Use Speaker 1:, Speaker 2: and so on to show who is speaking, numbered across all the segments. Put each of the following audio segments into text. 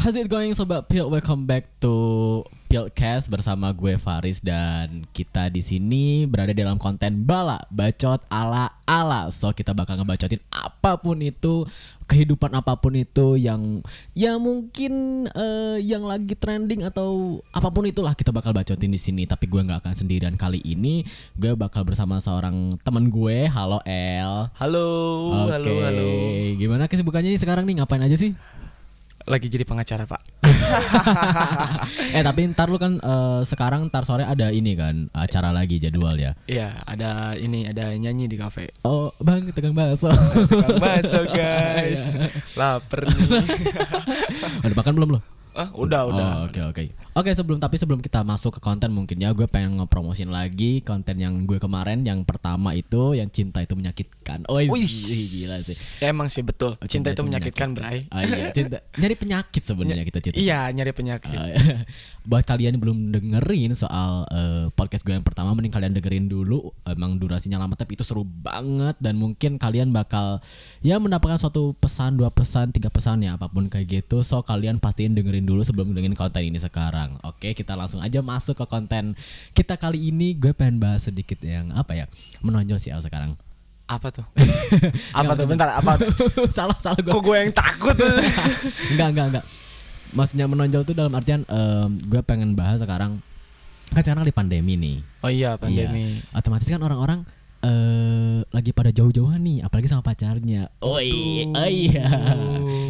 Speaker 1: How's it going sobat Pil? Welcome back to Pilcast bersama gue Faris dan kita di sini berada dalam konten bala bacot ala ala. So kita bakal ngebacotin apa pun itu, kehidupan apa pun itu yang ya mungkin eh, yang lagi trending atau apa pun itulah kita bakal bacotin di sini. Tapi gue nggak akan sendirian kali ini. Gue bakal bersama seorang teman gue. Halo El.
Speaker 2: Halo,
Speaker 1: Oke.
Speaker 2: halo, halo.
Speaker 1: Gimana kesibukannya sekarang nih? Ngapain aja sih?
Speaker 2: Lagi jadi pengacara, Pak.
Speaker 1: eh tapi ntar lu kan eh, sekarang ntar sore ada ini kan acara lagi jadwal ya.
Speaker 2: Iya, ada ini, ada nyanyi di kafe.
Speaker 1: Oh bang tukang bakso.
Speaker 2: Tukang bakso, guys. Laper nih.
Speaker 1: Udah makan belum lo?
Speaker 2: ah, udah, udah.
Speaker 1: Oh, Oke oke. Sebelum tapi sebelum kita masuk ke konten mungkin ya gue pengen ngepromosin lagi konten yang gue kemarin yang pertama itu yang cinta itu menyakitkan. Oh
Speaker 2: Wih.
Speaker 1: gila sih.
Speaker 2: Ya, emang sih betul.
Speaker 1: Oh,
Speaker 2: Cinta, itu menyakitkan, Bray.
Speaker 1: Ah, iya cinta nyari penyakit sebenarnya kita cinta.
Speaker 2: Iya, nyari penyakit.
Speaker 1: Uh, buat kalian yang belum dengerin soal uh, podcast gue yang pertama mending kalian dengerin dulu emang durasinya lama tapi itu seru banget dan mungkin kalian bakal ya mendapatkan suatu pesan dua pesan tiga pesan ya apa pun kayak gitu so kalian pastiin dengerin dulu sebelum dengerin konten ini sekarang oke kita langsung aja masuk ke konten kita kali ini gue pengen bahas sedikit yang apa ya menonjol sih Al sekarang
Speaker 2: Apa tuh? apa tuh? Bentar, apa tuh?
Speaker 1: salah salah gue
Speaker 2: Kok gue yang takut?
Speaker 1: enggak enggak enggak maksudnya menonjol tuh dalam artian em, gue pengen bahas sekarang kan sekarang di pandemi nih
Speaker 2: oh iya, pandemi.
Speaker 1: Iya. otomatis kan orang-orang eh lagi pada jauh-jauhan nih apalagi sama pacarnya oh iya oh iya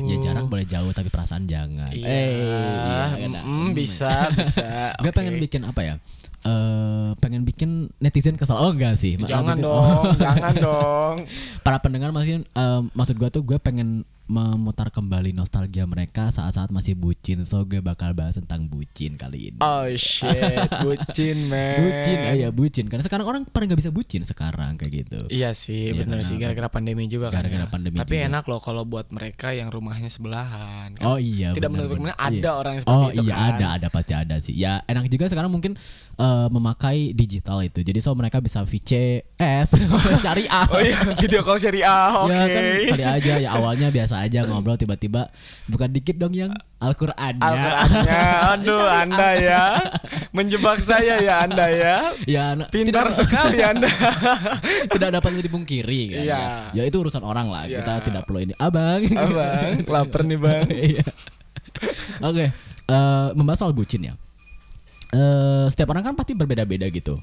Speaker 1: ya jarang boleh jauh tapi perasaan jangan
Speaker 2: Iya.
Speaker 1: Eh, iya, kan?
Speaker 2: Mm, bisa, bisa.
Speaker 1: gue
Speaker 2: Oke.
Speaker 1: pengen bikin apa ya eh pengen bikin netizen kesel oh enggak sih
Speaker 2: Jangan dong, jangan dong.
Speaker 1: para pendengar masih eh, maksud gue tuh gue pengen memutar kembali nostalgia mereka saat-saat masih bucin so gue bakal bahas tentang bucin kali ini
Speaker 2: Oh shit, bucin, man.
Speaker 1: bucin ah, ya bucin karena sekarang orang pada nggak bisa bucin sekarang kayak gitu
Speaker 2: Iya sih,
Speaker 1: Iya,
Speaker 2: bener sih gara-gara pandemi juga kan.
Speaker 1: Gara-gara
Speaker 2: ya.
Speaker 1: pandemi
Speaker 2: Tapi
Speaker 1: juga.
Speaker 2: enak loh kalau buat mereka yang rumahnya sebelahan. kan.
Speaker 1: Oh iya.
Speaker 2: Tidak menutup kemungkinan ada
Speaker 1: Iya.
Speaker 2: orang yang seperti
Speaker 1: Oh
Speaker 2: itu
Speaker 1: iya
Speaker 2: kan.
Speaker 1: ada ada pasti ada sih. Ya enak juga sekarang mungkin eh, memakai digital itu. Jadi so mereka bisa VCS syariah.
Speaker 2: Oh iya, video call syariah. Oke.
Speaker 1: Ya kan kali aja ya awalnya biasa aja ngobrol tiba-tiba bukan dikit dong yang Al-Qur'annya.
Speaker 2: Al-Qur'annya. Aduh, Anda ya. Menjebak saya ya Anda ya.
Speaker 1: ya
Speaker 2: Pintar
Speaker 1: tidak,
Speaker 2: sekali Anda.
Speaker 1: tidak dapat dipungkiri kan.
Speaker 2: Iya.
Speaker 1: Ya. ya itu urusan orang lah.
Speaker 2: Iya.
Speaker 1: Kita tidak perlu ini. Abang.
Speaker 2: Abang, lapar nih, Bang.
Speaker 1: Iya. Oke, eh, membahas soal bucin ya. Eh, setiap orang kan pasti berbeda-beda gitu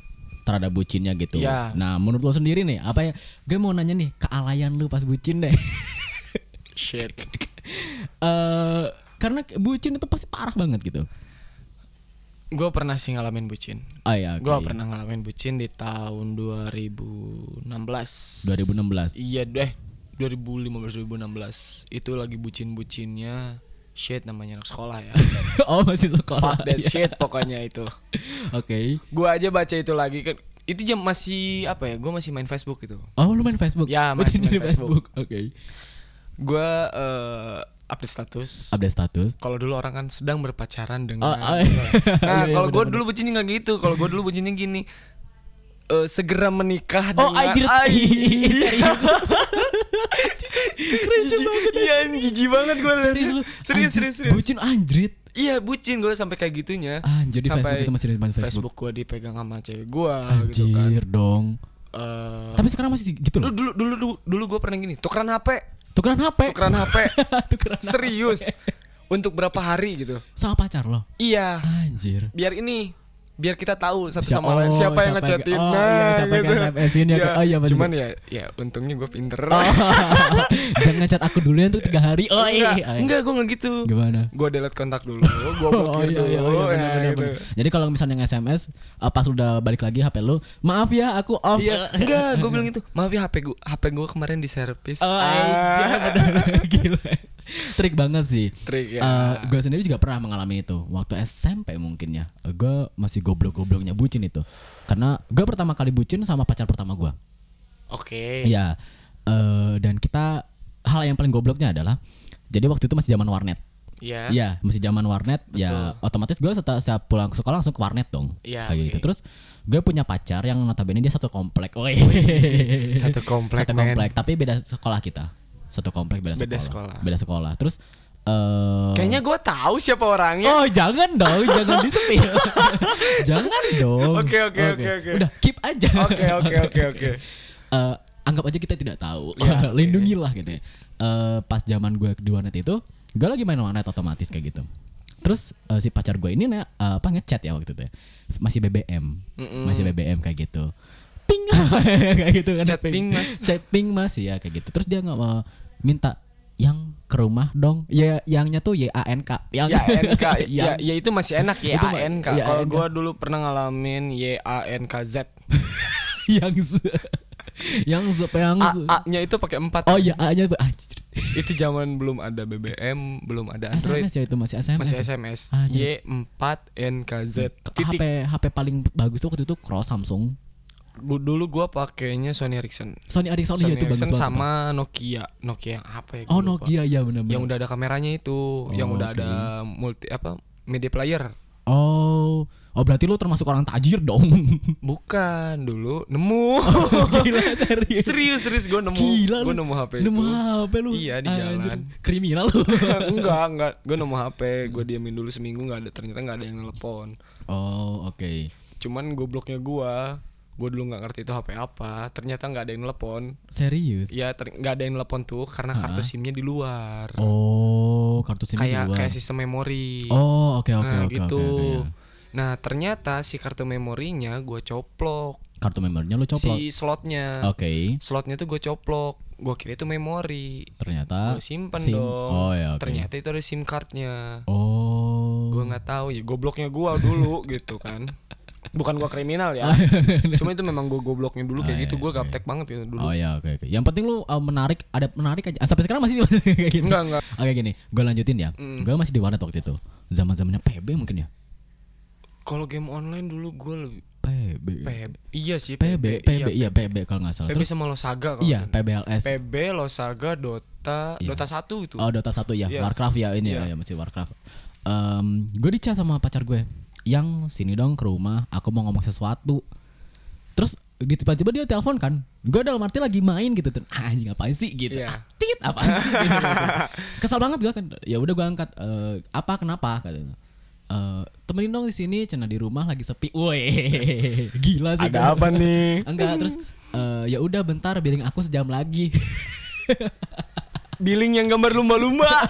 Speaker 1: terhadap bucinnya gitu.
Speaker 2: Iya.
Speaker 1: Nah, menurut lo sendiri nih, apa ya? Gue mau nanya nih, kealayan lu pas bucin deh.
Speaker 2: Shit.
Speaker 1: Eh, karena bucin itu pasti parah banget gitu.
Speaker 2: Gue pernah sih ngalamin bucin.
Speaker 1: Oh iya,
Speaker 2: Gue
Speaker 1: oke.
Speaker 2: pernah ngalamin bucin di tahun 2016.
Speaker 1: 2016.
Speaker 2: Iya deh 2015 2016 itu lagi bucin-bucinnya shit namanya anak sekolah ya.
Speaker 1: oh, masih sekolah.
Speaker 2: Fuck that
Speaker 1: Iya.
Speaker 2: shit pokoknya itu.
Speaker 1: Oke.
Speaker 2: Gua aja baca itu lagi kan itu jam masih apa ya? Gua masih main Facebook gitu.
Speaker 1: Oh, lu main Facebook?
Speaker 2: Ya,
Speaker 1: Bucin
Speaker 2: masih main
Speaker 1: dari
Speaker 2: Facebook.
Speaker 1: Oke.
Speaker 2: Gua eh, update status.
Speaker 1: Update status.
Speaker 2: Kalau dulu orang kan sedang berpacaran
Speaker 1: Oh,
Speaker 2: dengan
Speaker 1: oh,
Speaker 2: Nah,
Speaker 1: iya, iya,
Speaker 2: kalau gue dulu bucinnya nggak gitu. Kalau gue dulu bucinnya gini. eh, segera menikah
Speaker 1: Oh,
Speaker 2: dengan
Speaker 1: anjir.
Speaker 2: Ai.
Speaker 1: Serius.
Speaker 2: Jijik banget Iya jijik banget gue
Speaker 1: Serius lu?
Speaker 2: Serius serius serius
Speaker 1: Bucin anjrit.
Speaker 2: Iya bucin gue sampai kayak gitunya
Speaker 1: Anjir di
Speaker 2: Sampai
Speaker 1: Facebook itu masih main Facebook.
Speaker 2: Facebook gue dipegang sama cewek gue gitu kan
Speaker 1: Anjir dong.
Speaker 2: Eh,
Speaker 1: Tapi sekarang masih gitu loh.
Speaker 2: dulu dulu dulu, dulu gue pernah gini tukeran HP
Speaker 1: Tukeran HP.
Speaker 2: tukeran HP
Speaker 1: Tukeran HP.
Speaker 2: serius untuk berapa hari gitu
Speaker 1: Sama pacar lo.
Speaker 2: iya
Speaker 1: Anjir.
Speaker 2: biar ini biar kita tahu satu
Speaker 1: Siapa-
Speaker 2: sama lain
Speaker 1: oh,
Speaker 2: siapa, yang
Speaker 1: siapa yang-
Speaker 2: ngechatin
Speaker 1: oh,
Speaker 2: nah
Speaker 1: iya, siapa yang
Speaker 2: gitu.
Speaker 1: SMS-in ya, oh, iya,
Speaker 2: cuman ya ya untungnya gue pinter
Speaker 1: Oh, jangan chat aku dulu ya untuk tiga hari. Oh iya.
Speaker 2: enggak enggak gue nggak gitu
Speaker 1: Gimana?
Speaker 2: gue delete kontak dulu gue blokir dulu
Speaker 1: iya,
Speaker 2: nah,
Speaker 1: benar,
Speaker 2: gitu.
Speaker 1: benar. Jadi kalau misalnya nge-SMS uh, pas udah balik lagi HP lu, maaf ya aku off.
Speaker 2: Iya, enggak, gue bilang gitu. Maaf ya HP gue, HP gue kemarin di servis.
Speaker 1: Oh, iya, benar. Gila. Trik banget sih.
Speaker 2: Trik, ya.
Speaker 1: gue sendiri juga pernah mengalami itu waktu SMP mungkin ya. Gue masih goblok-gobloknya bucin itu. Karena gue pertama kali bucin sama pacar pertama gue.
Speaker 2: Oke.
Speaker 1: Iya. eh, dan kita hal yang paling gobloknya adalah jadi waktu itu masih zaman warnet.
Speaker 2: Iya.
Speaker 1: Iya, masih zaman warnet. Ya otomatis gue setiap, setiap pulang ke sekolah langsung ke warnet dong.
Speaker 2: Iya,
Speaker 1: Kayak
Speaker 2: oke.
Speaker 1: gitu. Terus gue punya pacar yang notabene dia satu komplek.
Speaker 2: Satu komplek,
Speaker 1: Satu komplek, tapi beda sekolah kita. Satu komplek beda,
Speaker 2: Beda
Speaker 1: sekolah.
Speaker 2: sekolah.
Speaker 1: Beda sekolah. Terus eh
Speaker 2: Kayaknya gue tahu siapa orangnya.
Speaker 1: Oh jangan dong, jangan di spill. jangan dong.
Speaker 2: Oke, oke, oke, oke.
Speaker 1: Udah keep aja.
Speaker 2: Oke, oke, oke, oke.
Speaker 1: Eh, anggap aja kita tidak tahu.
Speaker 2: Ya.
Speaker 1: Lindungilah gitu ya. Eh, pas zaman gue di warnet itu, gue lagi main warnet otomatis kayak gitu. Terus eh, si pacar gue ini nih, eh, apa ngechat ya waktu itu ya. Masih BBM. Masih BBM kayak gitu. Ping kayak gitu kan.
Speaker 2: Chat ping, Mas.
Speaker 1: Chat ping Mas ya kayak gitu. Terus dia nggak mau minta yang ke rumah dong. Ya yangnya tuh Y A N K. Yang
Speaker 2: Ya NK, ya,
Speaker 1: yang
Speaker 2: ya itu masih enak ya
Speaker 1: mah-
Speaker 2: ANK.
Speaker 1: ya,
Speaker 2: Kalau gue dulu pernah ngalamin Y A N K Z.
Speaker 1: yang yang yang
Speaker 2: A, A-nya itu pakai empat.
Speaker 1: Oh iya A-nya tuh anjir.
Speaker 2: Itu zaman belum ada BBM, belum ada Android.
Speaker 1: SMS ya itu masih SMS.
Speaker 2: Masih
Speaker 1: ya?
Speaker 2: SMS.
Speaker 1: Anjir.
Speaker 2: Y4NKZ.
Speaker 1: HP
Speaker 2: Titik.
Speaker 1: HP paling bagus tuh waktu itu Cross Samsung.
Speaker 2: Dulu gua pakainya Sony Ericsson.
Speaker 1: Sony Ericsson
Speaker 2: Sony
Speaker 1: iya itu bagus
Speaker 2: Ericsson
Speaker 1: banget.
Speaker 2: sama Nokia. Nokia yang apa ya?
Speaker 1: Oh
Speaker 2: lupa.
Speaker 1: Nokia ya benar
Speaker 2: Yang udah ada kameranya itu, yang
Speaker 1: Oh,
Speaker 2: udah
Speaker 1: oke.
Speaker 2: ada multi apa? Media player.
Speaker 1: Oh, oh berarti lu termasuk orang tajir dong.
Speaker 2: Bukan, dulu nemu.
Speaker 1: Gila serius.
Speaker 2: serius, serius gue nemu.
Speaker 1: Gila
Speaker 2: Gue nemu HP
Speaker 1: Nemu
Speaker 2: itu.
Speaker 1: HP lu.
Speaker 2: Iya, di
Speaker 1: Anjir,
Speaker 2: jalan.
Speaker 1: Kriminal lu.
Speaker 2: enggak, enggak. Gue nemu HP, gue diamin dulu seminggu nggak ada. Ternyata nggak ada yang nelpon.
Speaker 1: oh, oke.
Speaker 2: Cuman gobloknya gua, gue dulu nggak ngerti itu HP apa. Ternyata nggak ada yang nelpon.
Speaker 1: Serius?
Speaker 2: Ya nggak ada yang nelpon tuh karena kartu SIM-nya di luar.
Speaker 1: Oh, kartu SIM di
Speaker 2: kayak
Speaker 1: luar.
Speaker 2: kayak sistem memori.
Speaker 1: Oh, oke oke
Speaker 2: nah,
Speaker 1: oke
Speaker 2: gitu.
Speaker 1: oke. oke.
Speaker 2: Nah ternyata si kartu memorinya gue coplok,
Speaker 1: Kartu memorinya lu coplok.
Speaker 2: si slotnya,
Speaker 1: Oke.
Speaker 2: slotnya tuh gue coplok, gue kira itu memori,
Speaker 1: Ternyata
Speaker 2: gue simpen
Speaker 1: SIM.
Speaker 2: dong.
Speaker 1: Oh ya oke.
Speaker 2: Ternyata itu ada sim cardnya.
Speaker 1: Oh.
Speaker 2: Gue nggak tahu ya gobloknya gue dulu gitu kan. Bukan gue kriminal ya. Cuma itu memang gue gobloknya dulu kayak
Speaker 1: Oh,
Speaker 2: gitu.
Speaker 1: iya,
Speaker 2: Gue
Speaker 1: oke.
Speaker 2: gaptek banget ya dulu.
Speaker 1: Oh ya oke oke. Yang penting lu uh, menarik ada menarik aja. Sampai sekarang masih kayak gitu.
Speaker 2: Enggak enggak.
Speaker 1: Oke gini, gue lanjutin ya.
Speaker 2: Mm.
Speaker 1: Gue masih di warnet waktu itu. Zaman zamannya PB mungkin ya.
Speaker 2: Kalau game online dulu gue lebih
Speaker 1: PB.
Speaker 2: PB. Iya sih
Speaker 1: PB, PB, iya PB kalau nggak salah.
Speaker 2: PB
Speaker 1: Terus
Speaker 2: sama Losaga kalau
Speaker 1: iya. PBLS.
Speaker 2: PB, Losaga, Dota,
Speaker 1: Iya.
Speaker 2: Dota 1 itu.
Speaker 1: Oh Dota 1 ya,
Speaker 2: Iya.
Speaker 1: Warcraft ya ini
Speaker 2: Iya.
Speaker 1: ya, ya masih Warcraft. Em, gue di chat sama pacar gue yang sini dong ke rumah, aku mau ngomong sesuatu. Terus di tiba-tiba dia telepon kan, gue dalam arti lagi main gitu tuh, ah, anjing ngapain sih gitu,
Speaker 2: Iya.
Speaker 1: ah, tit apaan sih gitu, gitu. kesal banget gue kan, ya udah gue angkat, "Eh, apa kenapa katanya, "Eh, temenin dong di sini, cina di rumah lagi sepi, woi gila sih,
Speaker 2: Ada
Speaker 1: gua.
Speaker 2: apa nih?
Speaker 1: Enggak terus eh, ya udah bentar billing aku sejam lagi.
Speaker 2: Billing yang gambar lumba-lumba.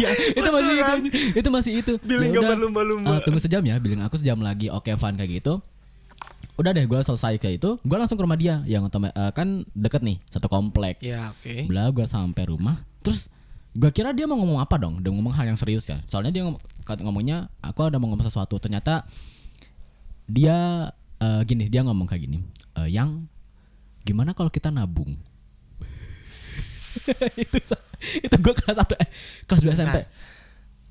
Speaker 1: Iya, itu masih itu, itu masih itu.
Speaker 2: Billing
Speaker 1: Ya
Speaker 2: gambar lumba-lumba.
Speaker 1: eh, tunggu sejam ya, billing aku sejam lagi. Oke, fun kayak gitu. Udah deh, gue selesai kayak itu, gue langsung ke rumah dia yang eh, kan deket nih, satu komplek.
Speaker 2: ya, oke.
Speaker 1: Bela gue sampai rumah, terus gue kira dia mau ngomong apa dong, dia ngomong hal yang serius kan. Soalnya dia ngom- ngomongnya, aku ada mau ngomong sesuatu. Ternyata dia eh, gini, dia ngomong kayak gini, "Eh, yang gimana kalau kita nabung? itu itu gue kelas satu eh, kelas 2 SMP.
Speaker 2: Nah,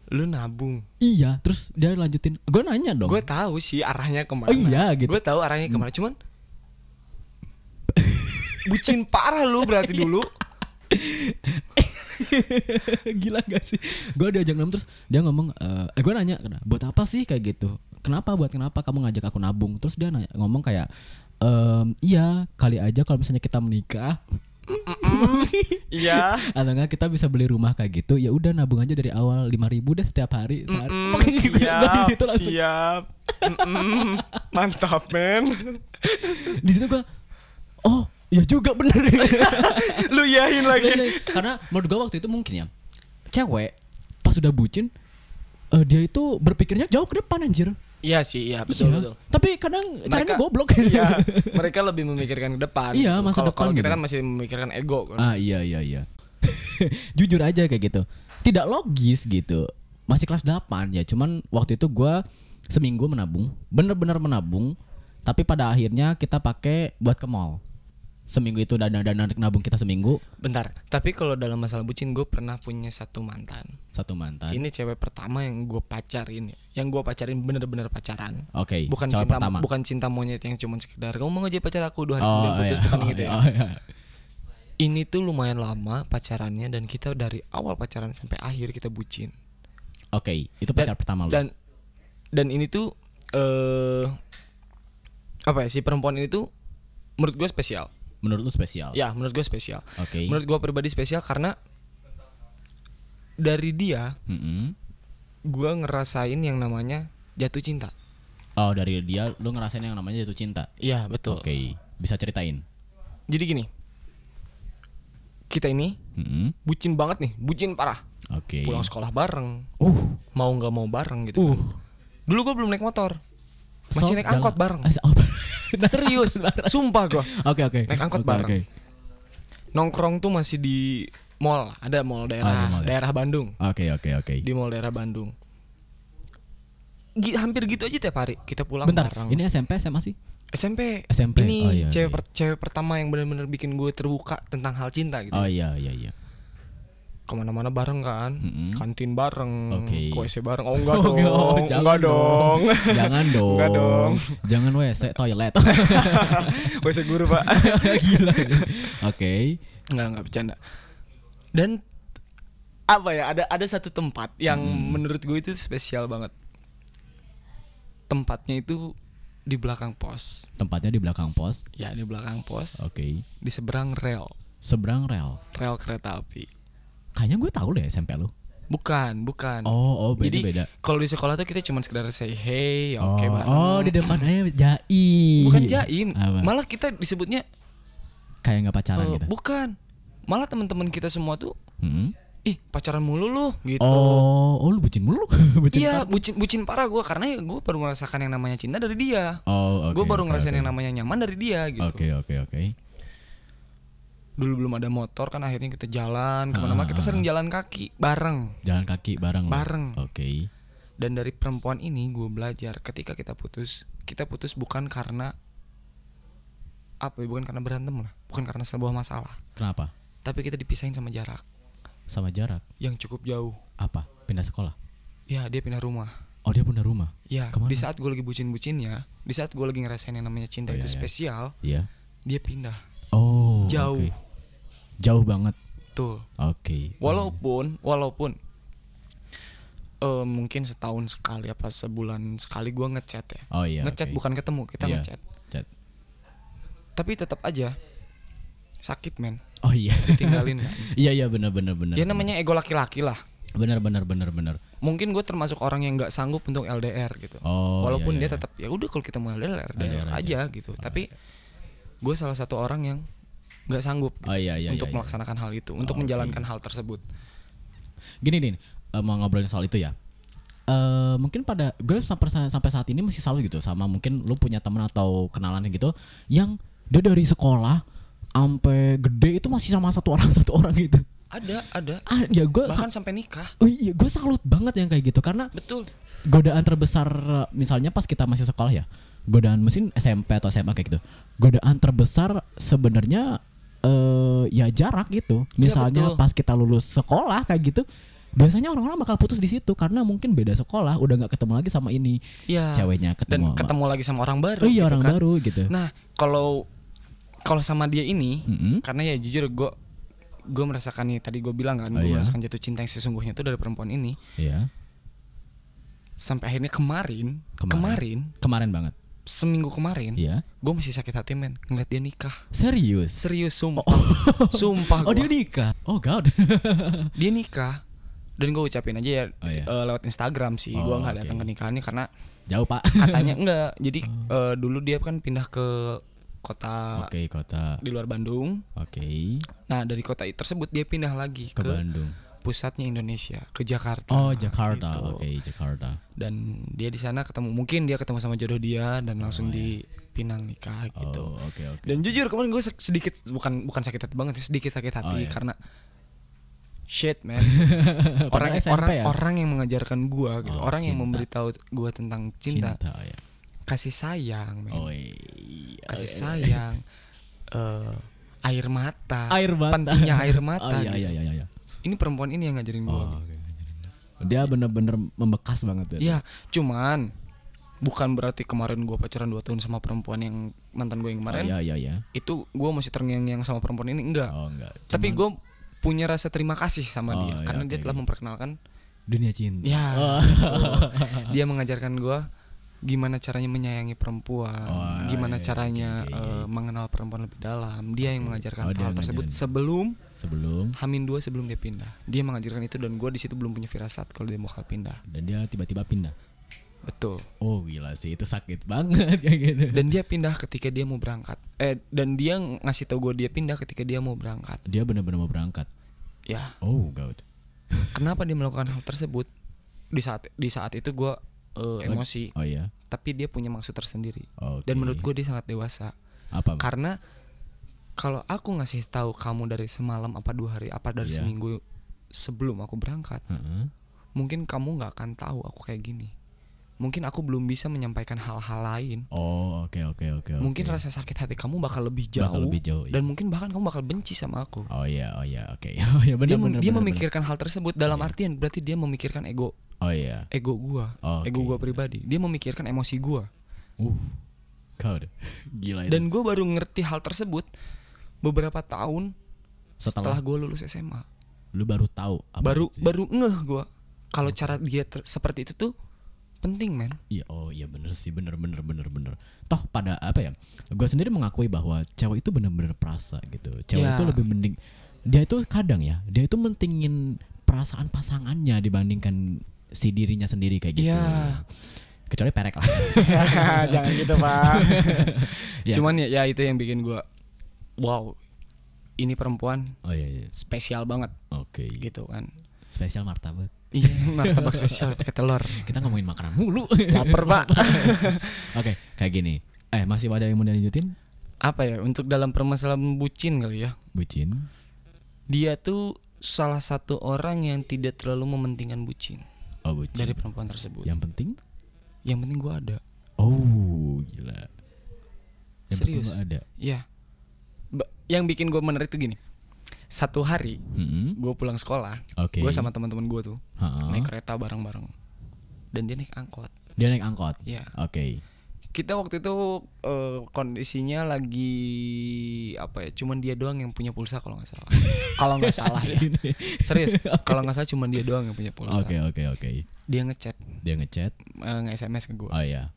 Speaker 2: Lu nabung.
Speaker 1: Iya, terus dia lanjutin. Gue nanya dong.
Speaker 2: Gue tahu sih arahnya ke mana.
Speaker 1: Oh iya, gitu.
Speaker 2: Gue tahu arahnya ke mana. Cuman bucin parah lu berarti dulu.
Speaker 1: Gila gak sih? Gue diajak nabung terus dia ngomong, eh gue nanya, buat apa sih kayak gitu? Kenapa buat kenapa kamu ngajak aku nabung? Terus dia nanya, ngomong kayak, ehm, iya kali aja kalau misalnya kita menikah
Speaker 2: Iya.
Speaker 1: atau enggak kita bisa beli rumah kayak gitu ya udah nabung aja dari awal 5000 ribu deh setiap hari sehari.
Speaker 2: Mm,
Speaker 1: gitu, gua di
Speaker 2: siap,
Speaker 1: situ langsung
Speaker 2: siap. Mantap men.
Speaker 1: di situ gue oh ya juga bener
Speaker 2: Lu yahin lagi.
Speaker 1: karena menurut gue waktu itu mungkin ya cewek pas udah bucin eh, dia itu berpikirnya jauh ke depan anjir
Speaker 2: Iya sih, iya betul
Speaker 1: Iya.
Speaker 2: betul.
Speaker 1: tapi kadang caranya
Speaker 2: Mereka-
Speaker 1: goblok
Speaker 2: Iya, mereka lebih memikirkan ke depan.
Speaker 1: Iya, masa
Speaker 2: Kalau-
Speaker 1: depan
Speaker 2: Kalau kita
Speaker 1: gitu.
Speaker 2: kan masih memikirkan ego kan.
Speaker 1: ah iya iya iya jujur aja kayak gitu tidak logis gitu masih kelas 8 ya cuman waktu itu gua seminggu menabung bener-bener menabung tapi pada akhirnya kita pakai buat ke mall seminggu itu dana dana nabung kita seminggu
Speaker 2: Bentar, tapi kalau dalam masalah bucin gue pernah punya satu mantan.
Speaker 1: satu mantan
Speaker 2: Ini cewek pertama yang gue pacarin, ya. yang gue pacarin bener-bener pacaran.
Speaker 1: oke
Speaker 2: Bukan
Speaker 1: cewek
Speaker 2: cinta,
Speaker 1: pertama
Speaker 2: bukan cinta monyet yang cuman sekedar kamu mau jadi pacar aku dua hari
Speaker 1: oh
Speaker 2: kemudian putus
Speaker 1: iya
Speaker 2: bukan
Speaker 1: oh,
Speaker 2: gitu ya.
Speaker 1: oh, iya.
Speaker 2: Ini tuh lumayan lama pacarannya dan kita dari awal pacaran sampai akhir kita bucin.
Speaker 1: oke itu pacar pertama lu
Speaker 2: Dan dan ini tuh eh apa ya si perempuan ini tuh menurut gue spesial.
Speaker 1: Menurut lu spesial
Speaker 2: Ya menurut gue spesial.
Speaker 1: oke
Speaker 2: Menurut gue pribadi spesial karena dari dia
Speaker 1: Mm-mm.
Speaker 2: gue ngerasain yang namanya jatuh cinta
Speaker 1: Oh dari dia lu ngerasain yang namanya jatuh cinta.
Speaker 2: iya betul
Speaker 1: Oke, bisa ceritain.
Speaker 2: jadi gini kita ini
Speaker 1: Mm-mm.
Speaker 2: bucin banget nih bucin parah
Speaker 1: Oke.
Speaker 2: pulang sekolah bareng
Speaker 1: Uh.
Speaker 2: mau nggak mau bareng gitu kan. dulu gue belum naik motor masih
Speaker 1: So,
Speaker 2: naik angkot bareng
Speaker 1: oh,
Speaker 2: serius sumpah gue
Speaker 1: Oke oke.
Speaker 2: Naik angkot
Speaker 1: Oke,
Speaker 2: bareng.
Speaker 1: oke.
Speaker 2: nongkrong tuh masih di mall ada mall daerah
Speaker 1: Oh, mall ya.
Speaker 2: daerah Bandung
Speaker 1: Oke oke oke.
Speaker 2: di mall daerah Bandung Gi- hampir gitu aja tiap hari kita pulang
Speaker 1: Bentar,
Speaker 2: bareng
Speaker 1: ini SMP SMA sih?
Speaker 2: SMP
Speaker 1: SMP,
Speaker 2: ini
Speaker 1: oh iya,
Speaker 2: cewek
Speaker 1: iya.
Speaker 2: per- cewek pertama yang benar-benar bikin gue terbuka tentang hal cinta gitu
Speaker 1: Oh iya iya iya.
Speaker 2: Ke mana-mana bareng kan
Speaker 1: Mm-mm.
Speaker 2: kantin bareng ke WC bareng oh enggak
Speaker 1: Oh,
Speaker 2: dong
Speaker 1: oh,
Speaker 2: enggak dong
Speaker 1: Jangan dong.
Speaker 2: Enggak dong.
Speaker 1: Jangan WC toilet.
Speaker 2: WC guru pak
Speaker 1: Gila. Oke.
Speaker 2: Enggak, enggak bercanda. Dan apa ya? Ada ada satu tempat yang
Speaker 1: Hmm.
Speaker 2: menurut gue itu spesial banget. Tempatnya itu di belakang pos.
Speaker 1: Tempatnya di belakang pos.
Speaker 2: Ya, di belakang pos.
Speaker 1: Oke.
Speaker 2: Di seberang rel,
Speaker 1: Seberang rel.
Speaker 2: rel kereta api.
Speaker 1: Kayaknya gue tahu deh SMP lu.
Speaker 2: Bukan, bukan.
Speaker 1: Oh, oh beda
Speaker 2: Jadi
Speaker 1: beda.
Speaker 2: kalau di sekolah tuh kita cuma sekedar say hey,
Speaker 1: Oh,
Speaker 2: oke bareng.
Speaker 1: oh di depan eh jaim.
Speaker 2: Bukan jaim,
Speaker 1: Apa?
Speaker 2: malah kita disebutnya
Speaker 1: Kayak nggak pacaran
Speaker 2: eh,
Speaker 1: gitu.
Speaker 2: bukan. Malah teman-teman kita semua tuh
Speaker 1: Mm-mm.
Speaker 2: ih pacaran mulu lu gitu.
Speaker 1: Oh, oh lu bucin mulu. bucin
Speaker 2: iya,
Speaker 1: parah.
Speaker 2: bucin bucin parah gue karena ya gue baru merasakan yang namanya cinta dari dia.
Speaker 1: Oh, oke.
Speaker 2: gue baru
Speaker 1: oke,
Speaker 2: ngerasain
Speaker 1: oke.
Speaker 2: yang namanya nyaman dari dia gitu.
Speaker 1: Oke, oke, oke.
Speaker 2: Dulu belum ada motor kan akhirnya kita jalan ke mana-mana kita sering jalan kaki bareng.
Speaker 1: Jalan kaki bareng. lu?
Speaker 2: Bareng.
Speaker 1: Oke.
Speaker 2: Dan dari perempuan ini gue belajar ketika kita putus, kita putus bukan karena apa ya, bukan karena berantem lah, bukan karena sebuah masalah,
Speaker 1: Kenapa?
Speaker 2: tapi kita dipisahin sama jarak
Speaker 1: Sama jarak.
Speaker 2: yang cukup jauh.
Speaker 1: Apa? Pindah sekolah.
Speaker 2: Ya dia pindah rumah.
Speaker 1: Oh, dia pindah rumah.
Speaker 2: Ya
Speaker 1: Ke mana?
Speaker 2: di saat gue lagi bucin-bucinnya, di saat gue lagi ngerasain yang namanya cinta
Speaker 1: Oh, iya,
Speaker 2: itu
Speaker 1: iya.
Speaker 2: spesial,
Speaker 1: Iya.
Speaker 2: dia pindah
Speaker 1: Oh.
Speaker 2: jauh.
Speaker 1: oke. Jauh banget.
Speaker 2: Tuh.
Speaker 1: Oke.
Speaker 2: Walaupun walaupun eh, mungkin setahun sekali apa sebulan sekali gua ngechat ya.
Speaker 1: Oh iya.
Speaker 2: ngechat
Speaker 1: oke.
Speaker 2: bukan ketemu, kita
Speaker 1: Iya.
Speaker 2: ngechat.
Speaker 1: Chat.
Speaker 2: Tapi tetap aja sakit men,
Speaker 1: Oh iya.
Speaker 2: ditinggalin. kan.
Speaker 1: Iya iya benar benar benar.
Speaker 2: ya namanya ego laki-laki lah.
Speaker 1: benar benar benar benar.
Speaker 2: Mungkin gue termasuk orang yang nggak sanggup untuk LDR gitu.
Speaker 1: Oh.
Speaker 2: Walaupun
Speaker 1: iya,
Speaker 2: dia
Speaker 1: iya.
Speaker 2: tetap ya udah kalau kita mau LDR, LDR,
Speaker 1: LDR aja.
Speaker 2: aja. gitu. Tapi gue salah satu orang yang nggak sanggup
Speaker 1: Oh iya iya
Speaker 2: untuk
Speaker 1: iya, iya.
Speaker 2: melaksanakan hal itu, untuk
Speaker 1: Oh, oke.
Speaker 2: menjalankan hal tersebut.
Speaker 1: Gini nih, eh, mau ngobrolin soal itu ya. Eh mungkin pada gue sampai sampai saat ini masih selalu gitu sama mungkin lu punya teman atau kenalan gitu yang dia dari sekolah sampai gede itu masih sama satu orang satu orang gitu.
Speaker 2: Ada, ada.
Speaker 1: Ah, ya gue
Speaker 2: Bahkan sampai nikah.
Speaker 1: Oh iya, gue salut banget yang kayak gitu karena
Speaker 2: Betul.
Speaker 1: godaan terbesar misalnya pas kita masih sekolah ya godaan mesin SMP atau SMA kayak gitu godaan terbesar sebenarnya eh ya jarak gitu misalnya
Speaker 2: betul.
Speaker 1: pas kita lulus sekolah kayak gitu biasanya orang-orang bakal putus di situ karena mungkin beda sekolah udah nggak ketemu lagi sama ini
Speaker 2: Iya.
Speaker 1: ceweknya
Speaker 2: Dan
Speaker 1: ketemu sama-
Speaker 2: ketemu lagi sama orang baru.
Speaker 1: oh iya
Speaker 2: gitu
Speaker 1: orang
Speaker 2: kan.
Speaker 1: baru gitu
Speaker 2: Nah, kalau kalau sama dia ini,
Speaker 1: Mm-mm.
Speaker 2: karena ya jujur gue gue merasakan nih tadi gue bilang kan,
Speaker 1: Oh,
Speaker 2: gue
Speaker 1: iya.
Speaker 2: merasakan jatuh cinta yang sesungguhnya itu dari perempuan ini.
Speaker 1: Iya
Speaker 2: Sampai akhirnya kemarin,
Speaker 1: Kemarin.
Speaker 2: kemarin,
Speaker 1: kemarin banget
Speaker 2: seminggu kemarin,
Speaker 1: iya
Speaker 2: gue masih sakit hati men ngeliat dia nikah.
Speaker 1: serius
Speaker 2: Serius sumpah, sumpah.
Speaker 1: oh
Speaker 2: gua.
Speaker 1: dia nikah oh god
Speaker 2: dia nikah. Dan gue ucapin aja ya
Speaker 1: Oh, iya.
Speaker 2: eh, lewat Instagram sih, gue
Speaker 1: Oh,
Speaker 2: nggak
Speaker 1: oke.
Speaker 2: datang ke nikahannya karena
Speaker 1: jauh pak
Speaker 2: katanya enggak. Jadi eh, dulu dia kan pindah ke kota
Speaker 1: oke kota
Speaker 2: di luar Bandung.
Speaker 1: oke
Speaker 2: Nah dari kota tersebut dia pindah lagi
Speaker 1: ke
Speaker 2: ke,
Speaker 1: Bandung
Speaker 2: pusatnya Indonesia ke Jakarta.
Speaker 1: Oh Jakarta,
Speaker 2: gitu.
Speaker 1: oke Jakarta.
Speaker 2: Dan dia di sana ketemu mungkin dia ketemu sama jodoh dia dan langsung dipinang nikah gitu.
Speaker 1: Oh oke oke.
Speaker 2: Dan jujur kemarin gue sedikit bukan bukan sakit hati banget, ya, sedikit sakit hati
Speaker 1: Oh, iya.
Speaker 2: karena shit man. orang
Speaker 1: SMP
Speaker 2: orang
Speaker 1: ya?
Speaker 2: orang yang mengajarkan gua gitu,
Speaker 1: Oh,
Speaker 2: orang yang
Speaker 1: cinta.
Speaker 2: memberitahu gua tentang cinta,
Speaker 1: ya.
Speaker 2: kasih sayang, men.
Speaker 1: Oh iya.
Speaker 2: kasih sayang, eh, air mata,
Speaker 1: Air mata.
Speaker 2: pentingnya air mata.
Speaker 1: Oh iya
Speaker 2: gitu.
Speaker 1: iya iya iya.
Speaker 2: Ini perempuan ini yang ngajarin gua.
Speaker 1: Oh, oke. Dia bener-bener membekas banget ya.
Speaker 2: Iya, cuman bukan berarti kemarin gua pacaran 2 tahun sama perempuan yang mantan gue yang
Speaker 1: Oh,
Speaker 2: kemarin.
Speaker 1: iya iya iya.
Speaker 2: Itu gua masih terngiang-ngiang sama perempuan ini enggak.
Speaker 1: Oh enggak.
Speaker 2: Tapi
Speaker 1: Cuman
Speaker 2: gue punya rasa terima kasih sama
Speaker 1: Oh,
Speaker 2: dia
Speaker 1: iya,
Speaker 2: karena
Speaker 1: oke,
Speaker 2: dia telah
Speaker 1: oke.
Speaker 2: memperkenalkan
Speaker 1: dunia cinta.
Speaker 2: ya
Speaker 1: Oh.
Speaker 2: dia mengajarkan gua gimana caranya menyayangi perempuan,
Speaker 1: Oh,
Speaker 2: gimana
Speaker 1: iya,
Speaker 2: caranya
Speaker 1: oke.
Speaker 2: eh, mengenal perempuan lebih dalam. Dia yang mengajarkan
Speaker 1: Oh, dia
Speaker 2: hal tersebut
Speaker 1: ngajarin.
Speaker 2: sebelum
Speaker 1: sebelum
Speaker 2: Hamin dua sebelum dia pindah. Dia mengajarkan itu dan gue di situ belum punya firasat kalau dia bakal pindah.
Speaker 1: dan dia tiba-tiba pindah.
Speaker 2: Betul.
Speaker 1: Oh gila sih itu sakit banget kayak gitu.
Speaker 2: Dan dia pindah ketika dia mau berangkat. Eh dan dia ngasih tahu gue dia pindah ketika dia mau berangkat.
Speaker 1: Dia benar-benar mau berangkat.
Speaker 2: Ya,
Speaker 1: Oh god.
Speaker 2: kenapa dia melakukan hal tersebut? Di saat di saat itu gue eh, emosi,
Speaker 1: Oh iya.
Speaker 2: tapi dia punya maksud tersendiri.
Speaker 1: Oke.
Speaker 2: Dan menurut gue dia sangat dewasa.
Speaker 1: apa?
Speaker 2: Karena kalau aku ngasih tahu kamu dari semalam apa dua hari apa dari
Speaker 1: Iya.
Speaker 2: seminggu sebelum aku berangkat,
Speaker 1: Heeh.
Speaker 2: mungkin kamu nggak akan tahu aku kayak gini. Mungkin aku belum bisa menyampaikan hal-hal lain.
Speaker 1: Oh oke oke oke.
Speaker 2: Mungkin
Speaker 1: oke.
Speaker 2: rasa sakit hati kamu bakal lebih jauh,
Speaker 1: Bakal lebih jauh, iya.
Speaker 2: dan mungkin bahkan kamu bakal benci sama aku.
Speaker 1: Oh iya oh iya oke. Oh iya benar
Speaker 2: dia
Speaker 1: benar.
Speaker 2: dia
Speaker 1: benar,
Speaker 2: memikirkan hal tersebut dalam
Speaker 1: Iya.
Speaker 2: artian berarti dia memikirkan ego.
Speaker 1: Oh iya.
Speaker 2: ego gua,
Speaker 1: Oh,
Speaker 2: ego gua pribadi. Dia memikirkan emosi gua.
Speaker 1: Uh. God. Gila itu.
Speaker 2: Dan gua baru ngerti hal tersebut beberapa tahun
Speaker 1: setelah,
Speaker 2: setelah gua lulus SMA.
Speaker 1: lu baru tahu apa
Speaker 2: baru
Speaker 1: itu
Speaker 2: baru ngeh gua kalau cara dia ter- seperti itu tuh penting men.
Speaker 1: Iya, oh iya bener sih, bener bener bener bener. Toh pada apa ya? Gue sendiri mengakui bahwa cewek itu bener-bener perasa gitu. Cewek
Speaker 2: Ya.
Speaker 1: itu lebih mending dia itu kadang ya, dia itu mentingin perasaan pasangannya dibandingkan si dirinya sendiri kayak gitu.
Speaker 2: Iya.
Speaker 1: Kecuali perek lah.
Speaker 2: Jangan gitu pak.
Speaker 1: Ya.
Speaker 2: Cuman ya, ya itu yang bikin gua wow ini perempuan
Speaker 1: Oh iya, iya.
Speaker 2: spesial banget
Speaker 1: oke.
Speaker 2: gitu kan.
Speaker 1: Spesial martabak.
Speaker 2: Iya martabak spesial pakai telur.
Speaker 1: Kita ngomongin makanan mulu.
Speaker 2: Laper pak.
Speaker 1: Oke, kayak gini. Eh masih ada yang mau dilanjutin?
Speaker 2: Apa ya untuk dalam permasalahan bucin kali ya.
Speaker 1: Bucin.
Speaker 2: Dia tuh salah satu orang yang tidak terlalu mementingkan bucin
Speaker 1: Oh bucin.
Speaker 2: dari perempuan tersebut.
Speaker 1: Yang penting.
Speaker 2: Yang penting gua ada.
Speaker 1: Oh gila. Yang penting
Speaker 2: Serius.
Speaker 1: lo ada.
Speaker 2: Iya. Yang bikin gua menarik tuh gini. Satu hari
Speaker 1: Mm-mm.
Speaker 2: gue pulang sekolah,
Speaker 1: Oke.
Speaker 2: gue sama teman-teman gue tuh
Speaker 1: Ha-ha.
Speaker 2: naik kereta bareng-bareng, dan dia naik angkot.
Speaker 1: Dia naik angkot.
Speaker 2: Iya.
Speaker 1: Oke.
Speaker 2: Kita waktu itu eh, kondisinya lagi apa ya? Cuman dia doang yang punya pulsa kalau nggak salah. kalau nggak salah ya. Serius. Kalau nggak salah cuman dia doang yang punya pulsa.
Speaker 1: Oke oke oke.
Speaker 2: Dia ngechat,
Speaker 1: Dia ngechat.
Speaker 2: eh, nge-SMS ke gue.
Speaker 1: Oh iya.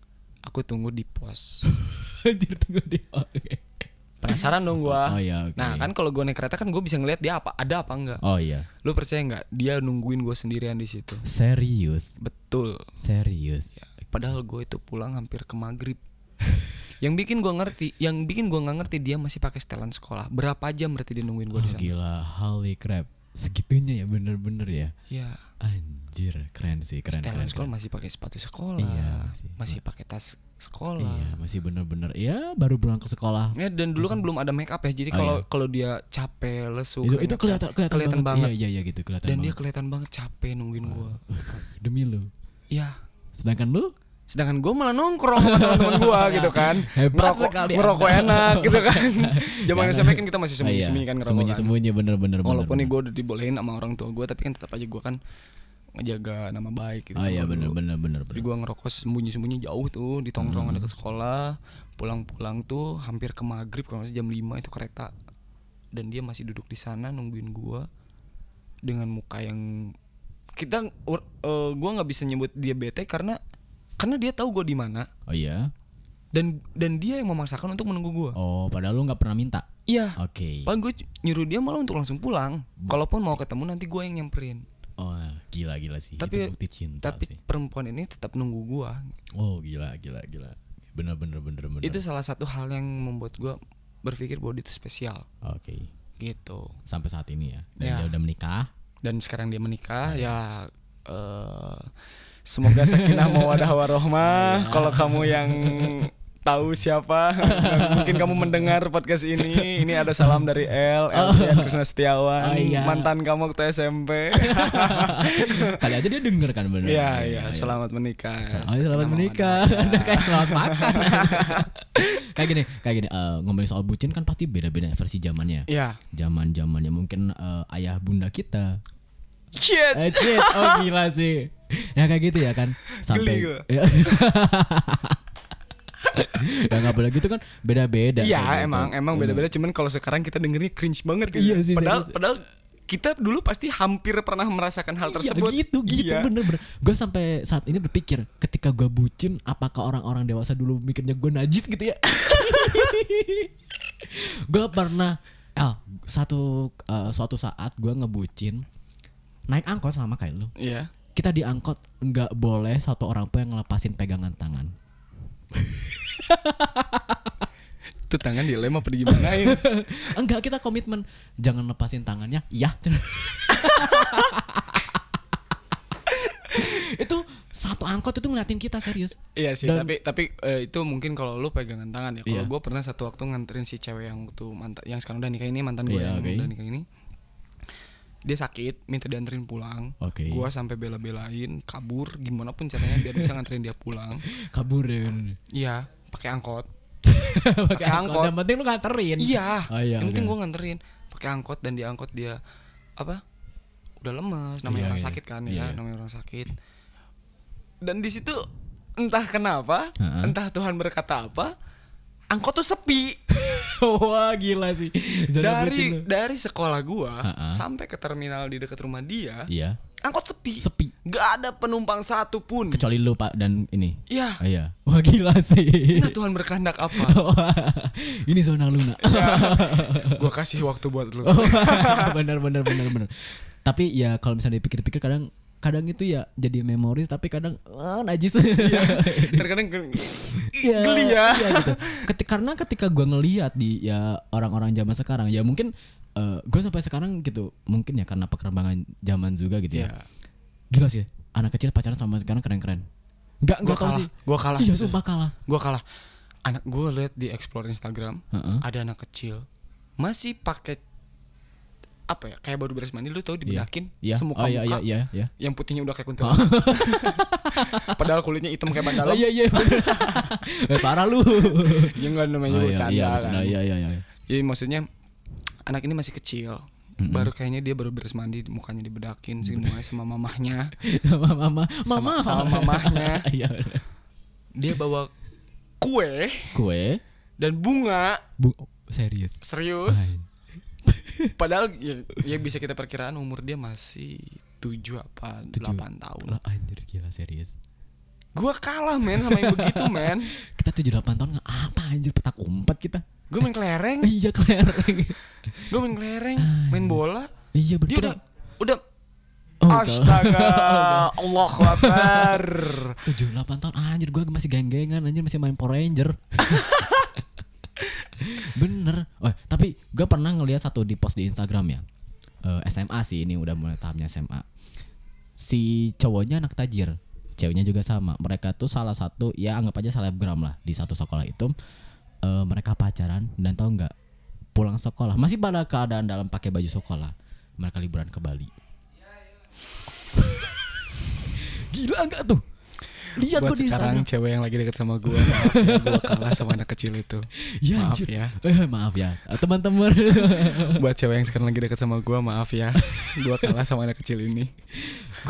Speaker 2: Aku tunggu di pos.
Speaker 1: Anjir tunggu dia. Oke.
Speaker 2: Penasaran dong gue.
Speaker 1: Oh iya oke.
Speaker 2: Nah kan kalau gue naik kereta kan gue bisa ngeliat dia apa ada apa enggak.
Speaker 1: Oh iya.
Speaker 2: Lu percaya nggak? Dia nungguin gue sendirian di situ.
Speaker 1: Serius.
Speaker 2: Betul.
Speaker 1: Serius.
Speaker 2: Ya, padahal gue itu pulang hampir ke maghrib. yang bikin gue ngerti, yang bikin gue nggak ngerti dia masih pakai setelan sekolah. Berapa jam berarti dia nungguin gue
Speaker 1: Oh,
Speaker 2: di sana?
Speaker 1: gila, holy crap. Segitunya ya bener-bener ya.
Speaker 2: Ya,
Speaker 1: Anjir, keren sih, keren
Speaker 2: setelan
Speaker 1: keren.
Speaker 2: sekolah
Speaker 1: keren.
Speaker 2: masih pakai sepatu sekolah,
Speaker 1: Iya, masih.
Speaker 2: masih pakai tas sekolah.
Speaker 1: Iya, masih bener-bener. Ya, baru berangkat sekolah.
Speaker 2: Ya dan dulu kan belum ada make up ya, jadi
Speaker 1: Oh,
Speaker 2: kalau
Speaker 1: iya.
Speaker 2: kalau dia capek, lesu,
Speaker 1: Itu, itu kelihatan kelihatan,
Speaker 2: kelihatan banget.
Speaker 1: Iya, iya, iya gitu, kelihatan
Speaker 2: Dan dia
Speaker 1: banget.
Speaker 2: kelihatan banget capek nungguin gue.
Speaker 1: Demi lu.
Speaker 2: Iya.
Speaker 1: Sedangkan lu
Speaker 2: Sedangkan gue malah nongkrong sama teman-teman gue gitu kan, ngerokok, ngerokok
Speaker 1: Anda.
Speaker 2: enak gitu kan. Zaman. SMP kan kita masih sembunyi-sembunyi kan ngerokok kan.
Speaker 1: Sembunyi-sembunyi bener-bener.
Speaker 2: Walaupun nih
Speaker 1: bener.
Speaker 2: gue udah dibolehin sama orang tua gue, tapi kan tetap aja gue kan ngejaga nama baik gitu.
Speaker 1: Oh iya
Speaker 2: Gua dulu.
Speaker 1: bener-bener bener.
Speaker 2: Jadi gue ngerokok sembunyi-sembunyi jauh tuh di tongkrongan
Speaker 1: Hmm.
Speaker 2: dekat sekolah. Pulang-pulang tuh hampir ke maghrib kalau masih jam 5 itu kereta. Dan dia masih duduk di sana nungguin gue dengan muka yang kita ur- eh, gue nggak bisa nyebut dia bete karena karena dia tahu gue di mana
Speaker 1: Oh iya.
Speaker 2: dan dan dia yang memaksakan untuk menunggu gue.
Speaker 1: Oh, padahal lu nggak pernah minta.
Speaker 2: Iya.
Speaker 1: Oke.
Speaker 2: Padahal gue nyuruh dia malah untuk langsung pulang. Kalaupun mau ketemu nanti gue yang nyamperin.
Speaker 1: Oh, gila gila sih.
Speaker 2: Tapi-
Speaker 1: itu bukti cinta
Speaker 2: Tapi
Speaker 1: sih.
Speaker 2: perempuan ini tetap nunggu gue.
Speaker 1: Oh, gila gila gila. Bener bener bener bener.
Speaker 2: Itu salah satu hal yang membuat gue berpikir bahwa dia itu spesial
Speaker 1: Oke.
Speaker 2: gitu.
Speaker 1: Sampai saat ini ya. Dan
Speaker 2: Ya.
Speaker 1: dia udah menikah.
Speaker 2: Dan sekarang dia menikah ya. eh semoga sakinah mawadah warohmah. Kalau kamu yang tahu siapa, mungkin kamu mendengar podcast ini. Ini ada salam dari L, L Krisna Setiawan,
Speaker 1: Oh, iya.
Speaker 2: mantan kamu waktu SMP.
Speaker 1: Kali aja dia denger kan bener.
Speaker 2: Iya, iya, selamat menikah.
Speaker 1: Sel- Oh, selamat
Speaker 2: Sakinah
Speaker 1: menikah. Ada kayak selamat makan. kayak gini, kayak gini. eh, ngomongin soal bucin kan pasti beda-beda versi zamannya.
Speaker 2: Iya.
Speaker 1: Zaman zamannya mungkin eh, ayah bunda kita.
Speaker 2: Shit.
Speaker 1: Eh, shit. Oh gila sih. Ya kayak gitu ya kan. Sampai. Ya. ya nggak boleh gitu kan beda-beda.
Speaker 2: Iya
Speaker 1: gitu.
Speaker 2: emang emang beda-beda cuman kalau sekarang kita dengernya cringe banget gitu.
Speaker 1: Iya sih,
Speaker 2: Padahal
Speaker 1: serius.
Speaker 2: padahal kita dulu pasti hampir pernah merasakan hal tersebut.
Speaker 1: Iya gitu gitu
Speaker 2: Iya.
Speaker 1: bener bener. Gue sampai saat ini berpikir ketika gue bucin, apakah orang-orang dewasa dulu mikirnya gue najis gitu ya? gue pernah, El, satu eh, suatu saat gue ngebucin naik angkot sama kayak lu.
Speaker 2: Iya.
Speaker 1: Kita di angkot nggak boleh satu orang pun yang ngelepasin pegangan tangan.
Speaker 2: Itu tangan dilem apa digimanain?
Speaker 1: Enggak kita komitmen jangan lepasin tangannya. Iya. itu satu angkot itu ngeliatin kita serius.
Speaker 2: Iya sih,
Speaker 1: Dan-
Speaker 2: tapi tapi eh, itu mungkin kalau lu pegangan tangan ya. Kalau
Speaker 1: Iya.
Speaker 2: gue pernah satu waktu nganterin si cewek yang tuh mantan yang sekarang udah nikah ini mantan gue
Speaker 1: Iya,
Speaker 2: yang
Speaker 1: oke.
Speaker 2: udah nikah ini. Dia sakit, minta dianterin pulang.
Speaker 1: Oke.
Speaker 2: Gua sampai bela-belain kabur gimana pun caranya biar bisa nganterin dia pulang.
Speaker 1: Kabur ya.
Speaker 2: Iya, pakai angkot.
Speaker 1: Pakai angkot.
Speaker 2: angkot.
Speaker 1: Yang penting lu nganterin.
Speaker 2: Iya.
Speaker 1: Oh, iya,
Speaker 2: yang penting
Speaker 1: oke.
Speaker 2: gue nganterin pakai angkot dan di angkot dia apa? Udah lemas, namanya
Speaker 1: Iya,
Speaker 2: orang
Speaker 1: iya.
Speaker 2: sakit kan
Speaker 1: Iya.
Speaker 2: ya, namanya orang sakit. Dan di situ entah kenapa,
Speaker 1: Ha-ha.
Speaker 2: entah Tuhan berkata apa, angkot tuh sepi.
Speaker 1: Wah gila sih. Zona
Speaker 2: dari dari sekolah gua
Speaker 1: Ha-ha.
Speaker 2: sampai ke terminal di dekat rumah dia,
Speaker 1: Iya.
Speaker 2: angkot sepi.
Speaker 1: Sepi.
Speaker 2: Gak ada penumpang satu pun.
Speaker 1: Kecuali lu pak dan ini.
Speaker 2: Iya.
Speaker 1: Oh, iya. Wah gila sih.
Speaker 2: Nah Tuhan berkehendak apa?
Speaker 1: Ini zona Luna.
Speaker 2: gua kasih waktu buat lu.
Speaker 1: bener bener bener bener. Tapi ya kalau misalnya dipikir-pikir kadang kadang itu ya jadi memori tapi kadang ah, najis.
Speaker 2: Terkadang geli
Speaker 1: Iya,
Speaker 2: geli ya.
Speaker 1: iya gitu. Ketik, karena ketika gua ngelihat di ya orang-orang zaman sekarang ya mungkin gue sampai sekarang gitu mungkin ya karena perkembangan zaman juga gitu ya.
Speaker 2: Iya.
Speaker 1: Gila sih anak kecil pacaran sama sekarang keren-keren.
Speaker 2: Gua
Speaker 1: enggak tahu
Speaker 2: kalah,
Speaker 1: sih.
Speaker 2: gua kalah.
Speaker 1: Iya sumpah kalah.
Speaker 2: Gua kalah. Anak gua lihat di explore Instagram,
Speaker 1: Heeh.
Speaker 2: ada anak kecil masih pakai apa ya? Kayak baru beres mandi lu tahu dibedakin
Speaker 1: Iya.
Speaker 2: semuka
Speaker 1: oh, iya iya
Speaker 2: muka
Speaker 1: iya iya.
Speaker 2: yang putihnya udah kayak kuntilanak. Padahal kulitnya hitam kayak ban
Speaker 1: Oh, iya iya. eh, parah lu.
Speaker 2: Ya enggak namanya
Speaker 1: Oh, iya,
Speaker 2: bercanda
Speaker 1: iya,
Speaker 2: kan.
Speaker 1: bercanda. Iya iya iya.
Speaker 2: Jadi maksudnya anak ini masih kecil. Baru kayaknya dia baru beres mandi, mukanya dibedakin semuanya sama mamahnya.
Speaker 1: Sama mama, mama
Speaker 2: Sama- sama mamahnya.
Speaker 1: Iya.
Speaker 2: Dia bawa kue
Speaker 1: Kue,
Speaker 2: dan bunga.
Speaker 1: bu, serius.
Speaker 2: Serius. Padahal ya, ya bisa kita perkiraan umur dia masih 7 apa
Speaker 1: Tujuh.
Speaker 2: 8 tahun.
Speaker 1: Lah anjir gila serius.
Speaker 2: Gua kalah men sama yang begitu men.
Speaker 1: Kita 7 8 tahun apa anjir petak umpet kita.
Speaker 2: Gue main kelereng,
Speaker 1: Iya kelereng.
Speaker 2: gue main kelereng, main bola.
Speaker 1: iya
Speaker 2: Dia
Speaker 1: betul.
Speaker 2: udah udah
Speaker 1: Oh,
Speaker 2: Astaga, Allah Akbar.
Speaker 1: 7 8 tahun anjir gua masih geng-gengan anjir masih main Power Ranger. Bener. Oh, tapi gua pernah ngeliat satu di post di Instagram ya. Eh, SMA sih ini udah mulai tahapnya SMA. Si cowoknya anak tajir, ceweknya juga sama. Mereka tuh salah satu ya anggap aja selebgram lah di satu sekolah itu. Eh, mereka pacaran dan tahu nggak pulang sekolah masih pada keadaan dalam pakai baju sekolah. Mereka liburan ke Bali. Gila nggak tuh? Lihat
Speaker 2: Buat
Speaker 1: gua di
Speaker 2: sekarang
Speaker 1: Instagram.
Speaker 2: cewek yang lagi deket sama gue, maaf ya, gue kalah sama anak kecil itu.
Speaker 1: Ya,
Speaker 2: maaf
Speaker 1: anjir.
Speaker 2: ya.
Speaker 1: Eh, maaf ya, Eh, teman-teman.
Speaker 2: Buat cewek yang sekarang lagi deket sama gue, maaf ya. gue kalah sama anak kecil ini.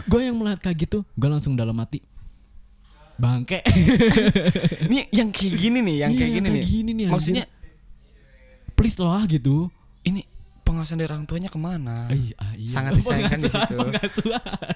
Speaker 1: gue yang melihat kayak gitu, gue langsung dalam hati bangke.
Speaker 2: Nih yang kayak gini nih, yang
Speaker 1: Iya,
Speaker 2: kayak gini
Speaker 1: kayak
Speaker 2: nih.
Speaker 1: gini nih, anjir.
Speaker 2: Maksudnya
Speaker 1: Please lah gitu.
Speaker 2: ini pengawasan dari orang tuanya ke mana?
Speaker 1: Iya, ah, iya.
Speaker 2: Sangat disayangkan di situ.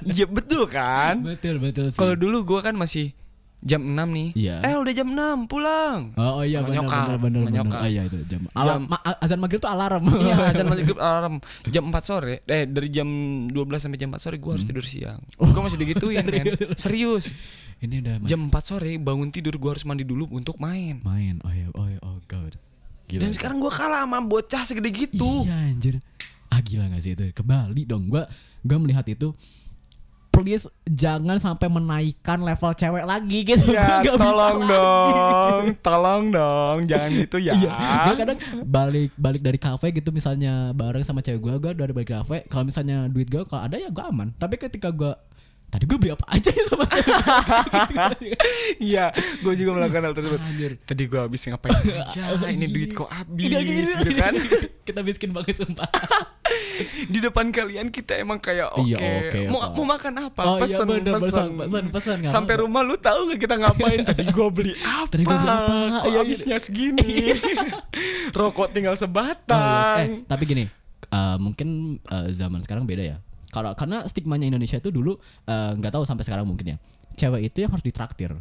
Speaker 2: Iya betul kan?
Speaker 1: betul betul.
Speaker 2: Kalau dulu gue kan masih jam 6 nih.
Speaker 1: Iya.
Speaker 2: Eh udah jam 6 pulang.
Speaker 1: Oh, oh iya benar benar benar benar. Oh iya itu jam. Alam, ma- azan maghrib tuh alarm.
Speaker 2: Iya, azan maghrib alarm jam 4 sore. Eh dari jam 12 sampai jam 4 sore gue harus
Speaker 1: Hmm.
Speaker 2: tidur siang.
Speaker 1: Oh,
Speaker 2: Gue masih digituin, men. Serius.
Speaker 1: Ini udah
Speaker 2: Jam 4 sore bangun tidur gue harus mandi dulu untuk main.
Speaker 1: main. Oh iya, oh iya, oh god. Gila.
Speaker 2: Dan sekarang gue kalah sama bocah segede gitu.
Speaker 1: Iya anjir. Ah gila gak sih itu? Ke Bali dong. Gua gua melihat itu please jangan sampai menaikkan level cewek lagi gitu. Gua
Speaker 2: Ya,
Speaker 1: bisa
Speaker 2: tolong
Speaker 1: lagi.
Speaker 2: dong, tolong dong, jangan gitu ya.
Speaker 1: Iya, gua kadang balik balik dari kafe gitu misalnya bareng sama cewek gua, gua dari balik kafe. Kalau misalnya duit gua kalau ada ya gua aman. Tapi ketika gua tadi gua beli apa aja ya sama cewek.
Speaker 2: Iya, gue juga melakukan hal tersebut.
Speaker 1: Anjir.
Speaker 2: Tadi gue habis ngapain aja, ini duit kok habis,
Speaker 1: Iya,
Speaker 2: gitu kan?
Speaker 1: Kita miskin banget sumpah.
Speaker 2: Di depan kalian kita emang kayak oke,
Speaker 1: Iya, oke,
Speaker 2: mau
Speaker 1: apa.
Speaker 2: mau makan apa?
Speaker 1: Oh, iya, bener,
Speaker 2: pesen,
Speaker 1: pesan, pesan, pesan,
Speaker 2: Sampai rumah lu tahu nggak kita ngapain? Tadi gue beli apa?
Speaker 1: Tadi gua beli apa?
Speaker 2: Kok
Speaker 1: Iya,
Speaker 2: habisnya segini? Rokok tinggal
Speaker 1: Oh, yes.
Speaker 2: sebatang.
Speaker 1: Eh, tapi gini, eh, mungkin eh, zaman sekarang beda ya. Kalau karena stigmanya Indonesia itu dulu eh, nggak tahu sampai sekarang mungkin ya. Cewek itu yang harus ditraktir.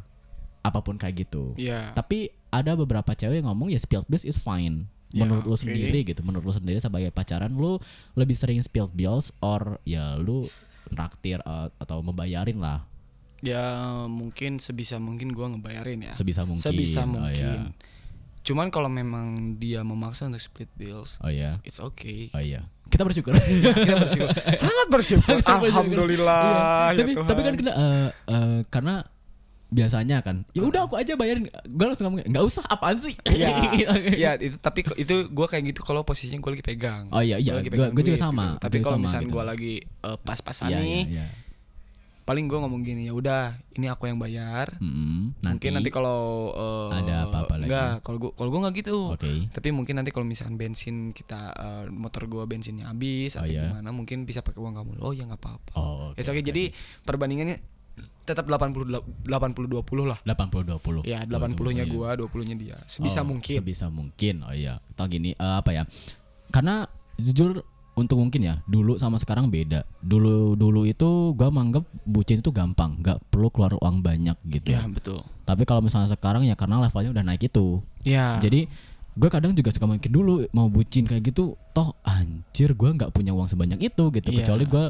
Speaker 1: Apa pun kayak gitu.
Speaker 2: Iya.
Speaker 1: Tapi ada beberapa cewek yang ngomong ya spilled bills is fine.
Speaker 2: Ya,
Speaker 1: Menurut lu
Speaker 2: oke.
Speaker 1: sendiri gitu, menurut lu sendiri sebagai pacaran lu lebih sering spilled bills or ya lu traktir eh, atau membayarin lah
Speaker 2: Ya mungkin sebisa mungkin gua ngebayarin ya.
Speaker 1: sebisa mungkin.
Speaker 2: Sebisa
Speaker 1: Oh,
Speaker 2: mungkin.
Speaker 1: ya.
Speaker 2: Cuman kalau memang dia memaksa untuk split bills,
Speaker 1: Oh iya.
Speaker 2: it's okay.
Speaker 1: Oh iya. Kita bersyukur.
Speaker 2: Kita bersyukur. Sangat bersyukur. Alhamdulillah.
Speaker 1: Iya. Tapi
Speaker 2: ya Tuhan.
Speaker 1: tapi kan kena eh, eh, karena biasanya kan ya udah aku aja bayarin gue langsung ngomong nggak usah apaan sih
Speaker 2: Iya, iya itu tapi itu gue kayak gitu kalau posisinya gue lagi pegang.
Speaker 1: Oh iya, iya.
Speaker 2: Gua
Speaker 1: juga sama,
Speaker 2: gitu.
Speaker 1: gua
Speaker 2: Tapi kalau
Speaker 1: sama
Speaker 2: misalnya
Speaker 1: gitu.
Speaker 2: gue lagi eh, pas-pasan
Speaker 1: Iya,
Speaker 2: nih,
Speaker 1: iya, iya.
Speaker 2: Paling gue ngomong gini ya udah, ini aku yang bayar.
Speaker 1: Mm-mm.
Speaker 2: Mungkin nanti kalau eh,
Speaker 1: Ada apa-apa lagi?
Speaker 2: Enggak, kalau gue kalau gue nggak gitu.
Speaker 1: Oke.
Speaker 2: Tapi mungkin nanti kalau misalkan bensin kita eh, motor gue bensinnya habis
Speaker 1: Oh,
Speaker 2: atau
Speaker 1: iya.
Speaker 2: gimana, mungkin bisa pakai uang kamu. Oh ya nggak apa-apa.
Speaker 1: Oh, oke,
Speaker 2: Ya, oke,
Speaker 1: oke,
Speaker 2: jadi perbandingannya tetap 80 80 20 lah.
Speaker 1: 80 20.
Speaker 2: Ya, 80-nya
Speaker 1: iya.
Speaker 2: gua, 20-nya dia. Sebisa
Speaker 1: Oh,
Speaker 2: mungkin.
Speaker 1: Sebisa mungkin. Oh iya. Atau gini eh, apa ya? Karena jujur untuk mungkin ya dulu sama sekarang beda. Dulu dulu itu gua manggap bucin itu gampang, nggak perlu keluar uang banyak gitu.
Speaker 2: Ya, betul.
Speaker 1: Tapi kalau misalnya sekarang ya karena levelnya udah naik itu.
Speaker 2: Ya.
Speaker 1: Jadi gue kadang juga suka mikir dulu mau bucin kayak gitu toh anjir gue nggak punya uang sebanyak itu gitu
Speaker 2: Iya.
Speaker 1: kecuali gue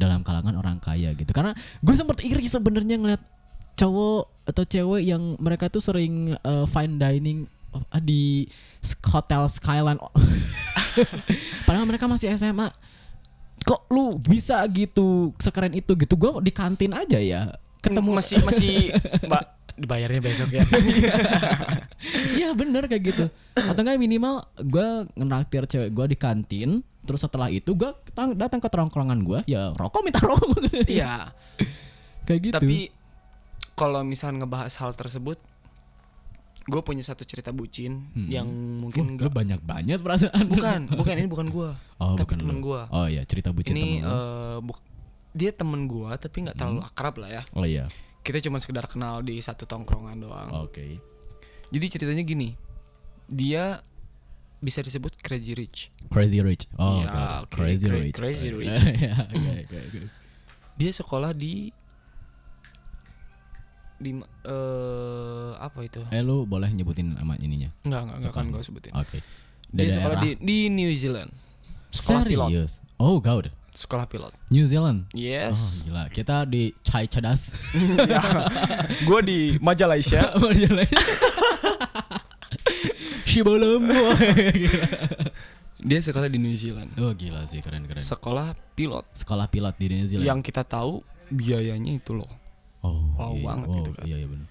Speaker 1: dalam kalangan orang kaya gitu karena gue sempat iri sebenarnya ngeliat cowok atau cewek yang mereka tuh sering uh, fine dining di hotel Skyline padahal mereka masih SMA kok lu bisa gitu sekeren itu gitu? Gue di kantin aja ya ketemu.
Speaker 2: Masih masih Mbak dibayarnya besok ya.
Speaker 1: Iya bener kayak gitu. Atau enggak minimal gue ngeraktir cewek gue di kantin Terus setelah itu gue datang ke tongkrongan gue Ya rokok minta rokok.
Speaker 2: Iya.
Speaker 1: Kayak gitu.
Speaker 2: Tapi kalau misalnya ngebahas hal tersebut, gue punya satu cerita bucin yang mungkin
Speaker 1: Lu
Speaker 2: enggak
Speaker 1: banyak banget perasaan
Speaker 2: bukan, bukan ini bukan gua.
Speaker 1: Oh
Speaker 2: tapi
Speaker 1: bukan
Speaker 2: temen gua.
Speaker 1: Oh iya cerita bucin
Speaker 2: ini
Speaker 1: temen
Speaker 2: buk- dia temen gua tapi nggak terlalu akrab lah ya.
Speaker 1: Oh iya
Speaker 2: Kita cuma sekedar kenal di satu tongkrongan doang.
Speaker 1: Oke
Speaker 2: Jadi ceritanya gini. Dia bisa disebut crazy rich.
Speaker 1: Crazy Rich Oh it.
Speaker 2: oke,
Speaker 1: Crazy
Speaker 2: cra-
Speaker 1: Rich
Speaker 2: Crazy Rich. Dia sekolah di di eh apa itu?
Speaker 1: Eh lu boleh nyebutin nama ininya
Speaker 2: Enggak, enggak, enggak akan
Speaker 1: Sekolah.
Speaker 2: gue sebutin.
Speaker 1: Oke
Speaker 2: Dia
Speaker 1: Di
Speaker 2: sekolah
Speaker 1: daerah
Speaker 2: di, di New Zealand. Sekolah pilot.
Speaker 1: Serius Oh god
Speaker 2: Sekolah pilot.
Speaker 1: New Zealand Oh
Speaker 2: Yes.
Speaker 1: gila Kita di Chai Cadas
Speaker 2: gue di Majalaya.
Speaker 1: Majalaya. Shibolom.
Speaker 2: Dia sekolah di New Zealand.
Speaker 1: oh gila sih keren keren.
Speaker 2: Sekolah pilot.
Speaker 1: Sekolah pilot di New Zealand.
Speaker 2: Yang kita tahu biayanya itu loh.
Speaker 1: Oh
Speaker 2: wow
Speaker 1: iya,
Speaker 2: banget
Speaker 1: oh,
Speaker 2: itu kan.
Speaker 1: Iya iya benar.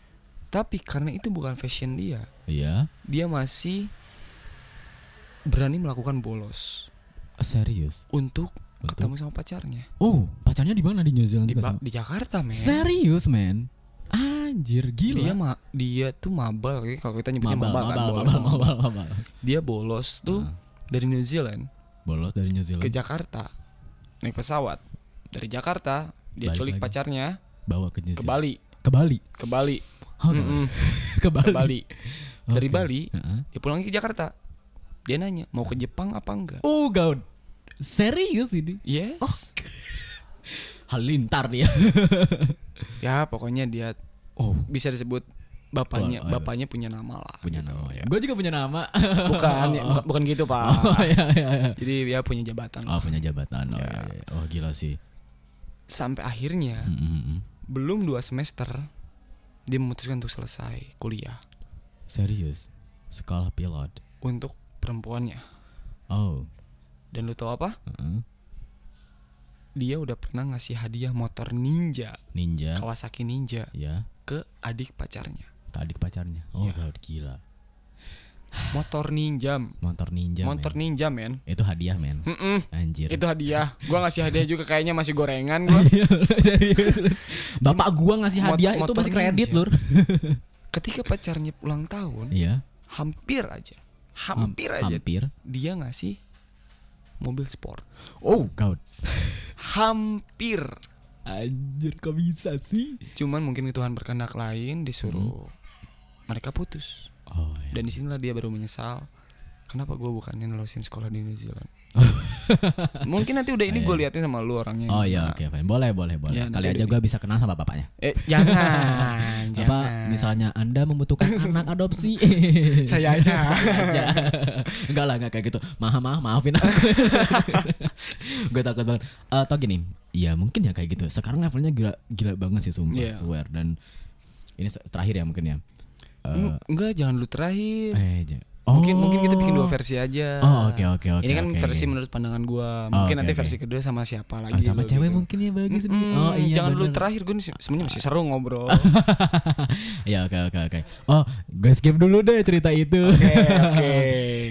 Speaker 2: Tapi karena itu bukan fashion dia,
Speaker 1: Iya.
Speaker 2: dia masih berani melakukan bolos
Speaker 1: Serius.
Speaker 2: untuk
Speaker 1: Untuk?
Speaker 2: ketemu sama pacarnya
Speaker 1: Oh pacarnya di mana di New Zealand
Speaker 2: di,
Speaker 1: juga sama?
Speaker 2: di Jakarta men.
Speaker 1: Serius man. Anjir gila.
Speaker 2: Dia ma dia tuh mabal kayak kalau kita nyebutnya
Speaker 1: mabal,
Speaker 2: mabal,
Speaker 1: mabal,
Speaker 2: kan,
Speaker 1: mabal,
Speaker 2: bolos.
Speaker 1: mabal, mabal,
Speaker 2: Dia bolos tuh
Speaker 1: Ah.
Speaker 2: dari New Zealand
Speaker 1: Bolos dari New Zealand.
Speaker 2: ke Jakarta naik pesawat dari Jakarta dia
Speaker 1: Balik
Speaker 2: culik
Speaker 1: lagi.
Speaker 2: pacarnya
Speaker 1: Bawa ke New
Speaker 2: ke. Bali
Speaker 1: Ke Bali.
Speaker 2: ke Bali
Speaker 1: Oh, ke Bali.
Speaker 2: ke Bali dari. Bali
Speaker 1: Heeh.
Speaker 2: dia pulang ke Jakarta dia nanya mau ke Jepang apa enggak
Speaker 1: Oh god. Serius ini?
Speaker 2: yes
Speaker 1: Oh. Halintar dia.
Speaker 2: ya pokoknya dia
Speaker 1: oh,
Speaker 2: bisa disebut bapaknya
Speaker 1: Oh, oh, iya.
Speaker 2: bapaknya punya nama lah
Speaker 1: punya
Speaker 2: gitu.
Speaker 1: nama ya. Gue juga punya nama.
Speaker 2: bukan ya, bukan, bukan gitu pak
Speaker 1: Oh iya iya iya.
Speaker 2: jadi dia punya jabatan
Speaker 1: Oh punya jabatan. Oh,
Speaker 2: Ya.
Speaker 1: iya, iya. oh gila sih.
Speaker 2: sampai akhirnya
Speaker 1: Mm, mm, mm.
Speaker 2: Belum dua semester dia memutuskan untuk selesai kuliah
Speaker 1: Serius. Sekolah pilot.
Speaker 2: untuk perempuannya
Speaker 1: Oh.
Speaker 2: dan lu tahu apa
Speaker 1: heeh.
Speaker 2: dia udah pernah ngasih hadiah motor ninja
Speaker 1: Ninja.
Speaker 2: Kawasaki Ninja
Speaker 1: Ya.
Speaker 2: ke adik pacarnya
Speaker 1: Ke adik pacarnya. Oh
Speaker 2: Ya.
Speaker 1: god gila.
Speaker 2: Motor ninja
Speaker 1: Motor ninja.
Speaker 2: motor
Speaker 1: men.
Speaker 2: ninja men
Speaker 1: Itu hadiah men.
Speaker 2: Mm-mm.
Speaker 1: Anjir.
Speaker 2: itu hadiah gua ngasih hadiah juga kayaknya masih gorengan gua.
Speaker 1: Bapak gua ngasih
Speaker 2: Mot-
Speaker 1: hadiah itu
Speaker 2: motor
Speaker 1: masih kredit
Speaker 2: ninja.
Speaker 1: lur.
Speaker 2: ketika pacarnya ulang tahun
Speaker 1: Iya.
Speaker 2: hampir aja
Speaker 1: Ham-
Speaker 2: hampir aja
Speaker 1: Hampir.
Speaker 2: dia ngasih mobil sport
Speaker 1: Oh god.
Speaker 2: hampir
Speaker 1: Anjir kok bisa sih?
Speaker 2: cuman mungkin Tuhan berkehendak lain disuruh mereka putus
Speaker 1: Oh iya.
Speaker 2: dan di sinilah dia baru menyesal kenapa gue bukannya nerusin sekolah di New Zealand Mungkin nanti udah ini gue liatin sama lu orangnya.
Speaker 1: Oh iya oke fine. Boleh boleh boleh.
Speaker 2: Ya,
Speaker 1: Kali aja gue bisa kenal sama bapaknya.
Speaker 2: Eh jangan,
Speaker 1: Apa
Speaker 2: jangan.
Speaker 1: misalnya Anda membutuhkan anak adopsi?
Speaker 2: Saya aja.
Speaker 1: aja. enggak lah enggak kayak gitu. Maaf maaf maafin aku. gue takut banget. Eh tau gini, ya mungkin ya kayak gitu. Sekarang levelnya gila gila banget sih sumpah,
Speaker 2: Iya.
Speaker 1: swear dan ini terakhir ya mungkin ya.
Speaker 2: Eng- Enggak, jangan lu terakhir.
Speaker 1: eh j-
Speaker 2: Mungkin mungkin kita bikin
Speaker 1: Oh.
Speaker 2: dua versi aja.
Speaker 1: Oh, oke, oke, oke,
Speaker 2: Ini kan
Speaker 1: oke.
Speaker 2: versi menurut pandangan
Speaker 1: Oh,
Speaker 2: gua. Mungkin
Speaker 1: oke,
Speaker 2: nanti
Speaker 1: oke.
Speaker 2: versi kedua sama siapa lagi?
Speaker 1: Ah, sama cewek
Speaker 2: gitu.
Speaker 1: mungkin ya bagus.
Speaker 2: Mm-mm,
Speaker 1: Oh iya.
Speaker 2: jangan
Speaker 1: bener.
Speaker 2: terakhir gue sebenarnya masih seru ngobrol.
Speaker 1: Ya oke oke oke. Oh, gue skip dulu deh cerita itu.
Speaker 2: Oke, oke.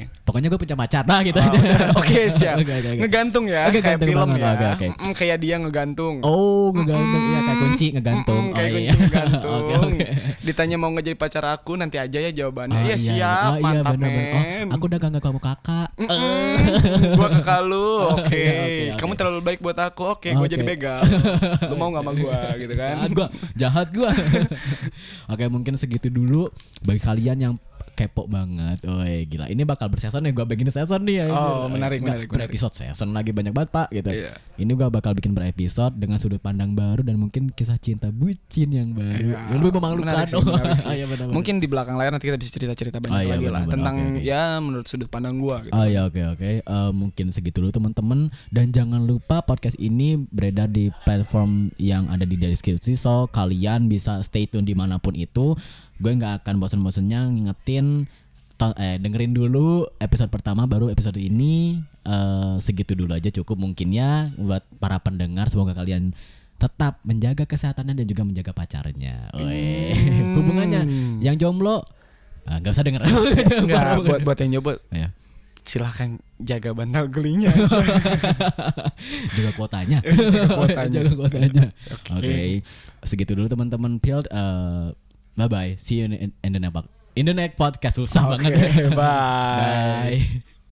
Speaker 1: Pokoknya gue punya pacar lah gitu
Speaker 2: Oh,
Speaker 1: aja.
Speaker 2: Oke, siap.
Speaker 1: Oke, oke, oke.
Speaker 2: Ngegantung ya,
Speaker 1: Oke,
Speaker 2: kayak film
Speaker 1: banget.
Speaker 2: ya.
Speaker 1: Oke, oke.
Speaker 2: Mm, kayak dia ngegantung.
Speaker 1: Oh, ngegantung ya kayak kunci ngegantung.
Speaker 2: Mm-mm, kayak
Speaker 1: oh,
Speaker 2: kunci
Speaker 1: iya.
Speaker 2: ngegantung.
Speaker 1: Oke oke.
Speaker 2: Ditanya mau ngejadi pacar aku nanti aja ya jawabannya.
Speaker 1: Oh,
Speaker 2: Iya siap,
Speaker 1: Oh, iya
Speaker 2: mantap
Speaker 1: benar-benar. Oh, aku udah gak kamu kakak.
Speaker 2: Mm-mm, gua kakak lu, oke.
Speaker 1: Oke, oke, oke.
Speaker 2: Kamu terlalu baik buat aku, oke. Gua
Speaker 1: Oke.
Speaker 2: jadi begal. lu mau gak sama gua gitu kan?
Speaker 1: Jahat gua, jahat gua. Oke, mungkin segitu dulu bagi kalian yang kepo banget. Oi, gila. Ini bakal berseason nih gua bikin season nih ya.
Speaker 2: Oh, menarik,
Speaker 1: Nggak,
Speaker 2: menarik, menarik.
Speaker 1: Berepisode season lagi banyak banget, Pak, gitu.
Speaker 2: Iya.
Speaker 1: Ini gua bakal bikin berepisode dengan sudut pandang baru dan mungkin kisah cinta bucin yang baru.
Speaker 2: Iya.
Speaker 1: Yang lebih memalukan.
Speaker 2: Menarik sih, menarik sih.
Speaker 1: Oh, iya.
Speaker 2: Mungkin di belakang layar nanti kita bisa cerita-cerita banyak
Speaker 1: Oh, iya,
Speaker 2: lagi lah
Speaker 1: benar-benar.
Speaker 2: tentang
Speaker 1: Oke, oke.
Speaker 2: ya menurut sudut pandang gua gitu.
Speaker 1: Oh ya oke oke Eh, mungkin segitu dulu teman-teman dan jangan lupa podcast ini beredar di platform yang ada di deskripsi so kalian bisa stay tune di mana pun itu gue nggak akan bosen-bosennya ngingetin eh, dengerin dulu episode pertama baru episode ini eh, segitu dulu aja cukup mungkin ya buat para pendengar semoga kalian tetap menjaga kesehatannya dan juga menjaga pacarnya. Weh.
Speaker 2: Hmm.
Speaker 1: Hubungannya yang jomblo ah, nggak usah denger.
Speaker 2: Enggak, buat buat yang nyoba
Speaker 1: ya.
Speaker 2: silahkan jaga bantal gelingnya aja.
Speaker 1: jaga kuotanya.
Speaker 2: kuotanya.
Speaker 1: jaga kuotanya. Oke.
Speaker 2: Oke.
Speaker 1: Segitu dulu teman-teman Pilt. Eh, bye bye. See you in, in the next in the next podcast susah
Speaker 2: Oke,
Speaker 1: banget.
Speaker 2: bye.
Speaker 1: bye.